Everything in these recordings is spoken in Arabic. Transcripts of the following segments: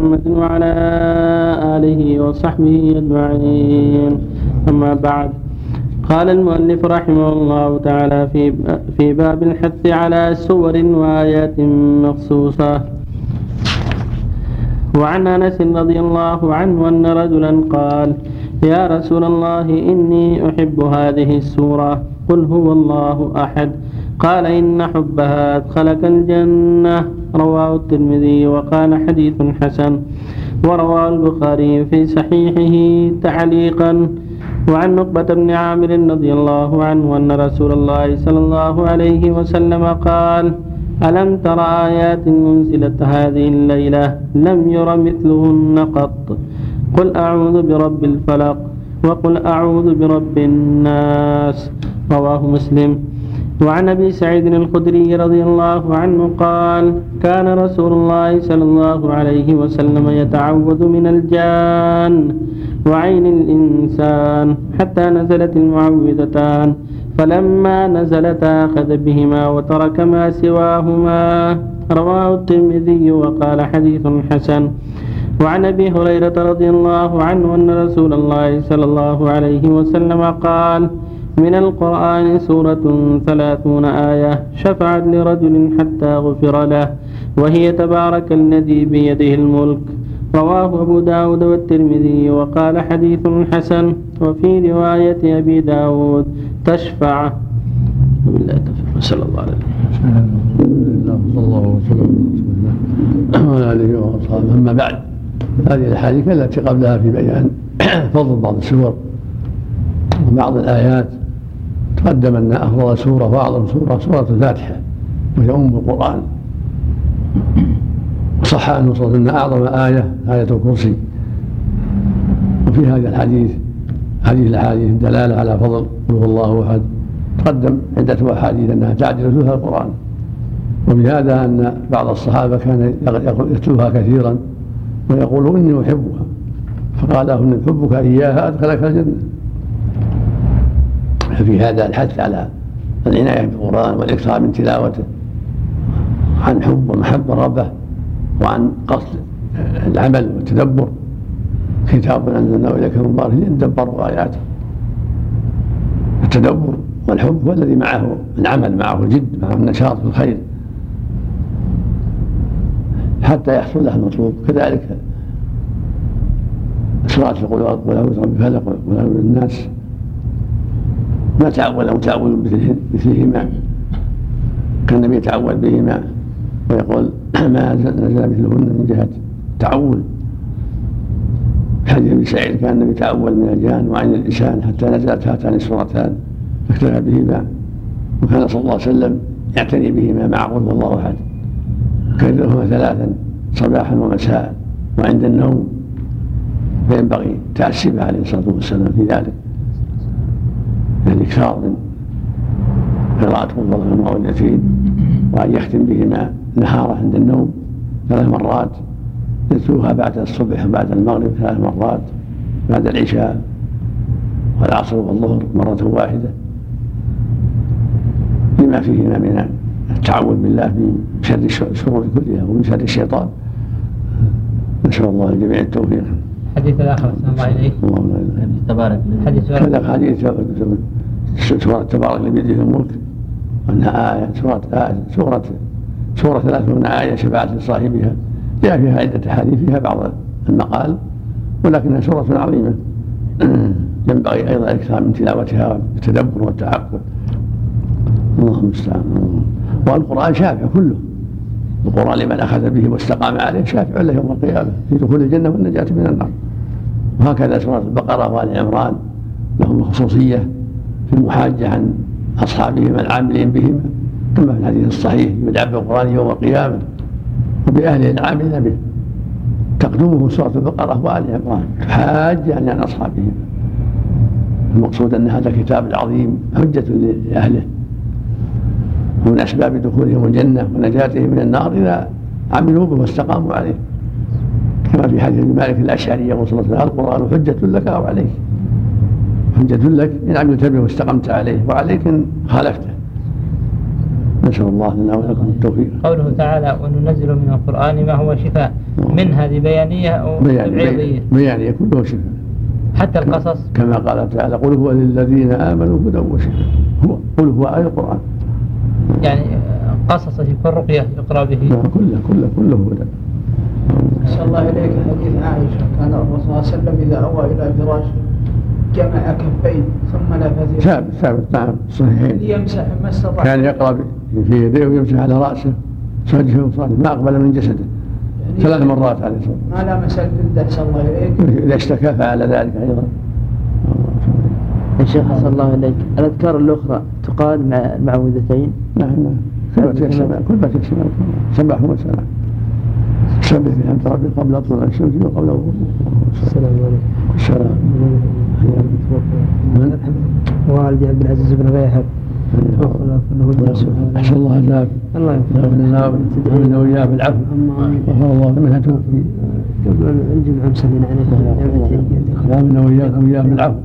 محمد وعلى آله وصحبه أجمعين. أما بعد قال المؤلف رحمه الله تعالى في في باب الحث على سور وآيات مخصوصة. وعن أنس رضي الله عنه أن رجلا قال يا رسول الله إني أحب هذه السورة قل هو الله أحد. قال إن حبها أدخلك الجنة. رواه الترمذي وقال حديث حسن. ورواه البخاري في صحيحه تعليقا. وعن نقبة بن عامر رضي الله عنه أن رسول الله صلى الله عليه وسلم قال ألم تر آيات أنزلت هذه الليلة؟ لم ير مثلهن قط. قل أعوذ برب الفلق وقل أعوذ برب الناس. رواه مسلم. وعن أبي سعيد الخدري رضي الله عنه قال كان رسول الله صلى الله عليه وسلم يتعوذ من الجان وعين الإنسان حتى نزلت المعوذتان فلما نزلتا أخذ بهما وترك ما سواهما. رواه الترمذي وقال حديث حسن. وعن أبي هريرة رضي الله عنه أن رسول الله صلى الله عليه وسلم قال من القرآن سورة ثلاثون آية شفعت لرجل حتى غفر له وهي تبارك الذي بيده الملك. رواه أبو داود والترمذي وقال حديث حسن وفي رواية أبي داود تشفع. بالله التوفيق صلى الله عليه وسلم وسلم. وعلى آله وأصحابه. أما بعد هذه الأحاديث التي قبلها في بيان فضل بعض السور وبعض الآيات تقدم أن افضل سورة واعظم سورة سورة الفاتحة وهي أم القرآن. وصح انه صلى أن أعظم آية آية الكرسي. وفي هذا الحديث هذه الأحاديث الدلاله على فضل قل هو الله أحد. تقدم عدة أحاديث أنها تعدل ثلث القرآن. وبهذا أن بعض الصحابة كان يتلوها كثيرا ويقول إني أحبها. فقال له ان حبك إياها أدخلك الجنة. ففي هذا الحث على العناية بالقرآن والإكثار من تلاوته عن حب ومحبة ربه وعن قصد العمل والتدبر. كتاب أنزلناه إليك مبارك ليدبروا آياته. التدبر والحب هو الذي معه العمل معه الجد معه النشاط في الخير. حتى يحصل له المطلوب. كذلك سورة القل أعوذ برب الفلق وقل أعوذ الناس ما تعود متعود مثلهما كان النبي يتعود بهما ويقول ما نزل مثلهن من جهة تعود حديث ابن سعيد كان النبي يتعود من الجان وعين الانسان حتى نزلت هاتان السورتان فاكتفى بهما. وكان صلى الله عليه وسلم يعتني بهما مع قل الله أحد. كررهما ثلاثا صباحا ومساء وعند النوم. فينبغي تأسف عليه الصلاة والسلام في ذلك. الاكثار من قراءة قل الله المعوذتين وأن يختم بهما نهاره عند النوم ثلاث مرات. يتلوها بعد الصبح وبعد المغرب ثلاث مرات. بعد العشاء. والعصر والظهر مرة واحدة. لما فيهما من التعوذ بالله من شر الشرور كلها ومن شر الشيطان. نسأل الله الجميع التوفيق. الحديث الآخر احسن الله اليك اللهم لا تبارك. الحديث كذا حديث سورة تبارك بيده الملك. أنها آية سورة آية سورة سورة ثلاثون آية شفاعة لصاحبها. جاء فيها عدة أحاديث فيها بعض المقال ولكنها سورة عظيمة. ينبغي أيضا الإكثار من تلاوتها والتدبر والتعقل. اللهم المستعان والقرآن شافع كله. القرآن لمن أخذ به واستقام عليه شافع له يوم القيامة في دخول الجنة والنجاة من النار. وهكذا سورة البقرة وآل عمران لهم خصوصية. في المحاجة عن أصحابهم العاملين بهما كما في الحديث الصحيح يدعى بالقرآن يوم القيامة وبأهله العاملين به. تقدمه سورة البقرة وآل عمران يعني عن أصحابهم. المقصود أن هذا الكتاب العظيم حجة لأهله. ومن أسباب دخولهم الجنة ونجاتهم من النار إذا عملوا به واستقاموا عليه. كما في حديث مالك الأشعري يقول صلى الله عليه وسلم القرآن حجة لك أو عليك. حجة لك؟ إن عملت به واستقمت عليه. وعليك إن خالفته. نسأل الله لنا ولكم التوفيق. قوله تعالى وننزل من القرآن ما هو شفاء. من هذه بيانية أو بيان تبعيضية بيان, بيان يكون له شفاء. حتى القصص؟ كما قال تعالى قل هو للذين آمنوا هدى وشفاء. هو قل هو آية القرآن. يعني قصص في كل رقية يقرأ به. نعم، كله كله كله هدى. أحسن الله إليك. حديث عائشة. كان الرسول صلى الله عليه وسلم إذا أوى إلى فراشه جمع كفيه ثم نفث ثابت ثابت نعم صحيحين ليمسح ما استطاع. كان يقرأ في يديه ويمسح على رأسه. وجهه وصدره ما أقبل من جسده. يعني ثلاث مرات عليه الصلاة ما لمس الجلد أحسن الله والسلام إذا اشتكى فعل ذلك أيضا. يا شيخ حسن الله إليك. الأذكار الأخرى تقال مع المعوذتين؟ نعم نعم. كل ما تيسر كل ما سبح وسلام سبح بحمد ربك قبل طلوع الشمس وقبل غروب السلام عليكم. السلام؟ والدي عبد العزيز بن غيحب أحسن الله عزاك الله يغفر لنا ويعملنا وإياه بالعفو غفر الله لمن توفي. قبل الجمعة مسلمين عليكم يعملنا وإياكم وإياه بالعفو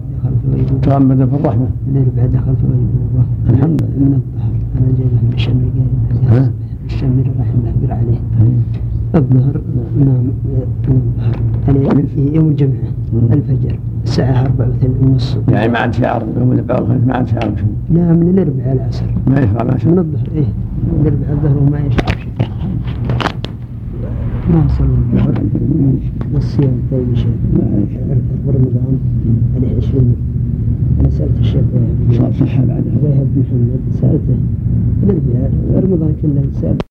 تغمد في الرحمة. الليل بعد دخلت غيبوبة الحمد لله. من الظهر أنا جايبه من الشمر ها؟ قال الشمر رحمه الله يقر عليه الظهر نام الظهر. يوم الجمعة. الفجر. الساعة أربعة ونص. يعني ما عاد شعر يوم الأربعاء والخميس ما عاد شعر شيء لا من الأربعاء العصر. ما يشرع ما من الظهر إيه. من الأربعاء الظهر وما يشرب شيء. ما صلى والصيام طيب شيء رمضان عليه عشرين أنا سألت الشيخ صار صحة بعدها. محمد سألته. الأربعاء؟ رمضان كله سألته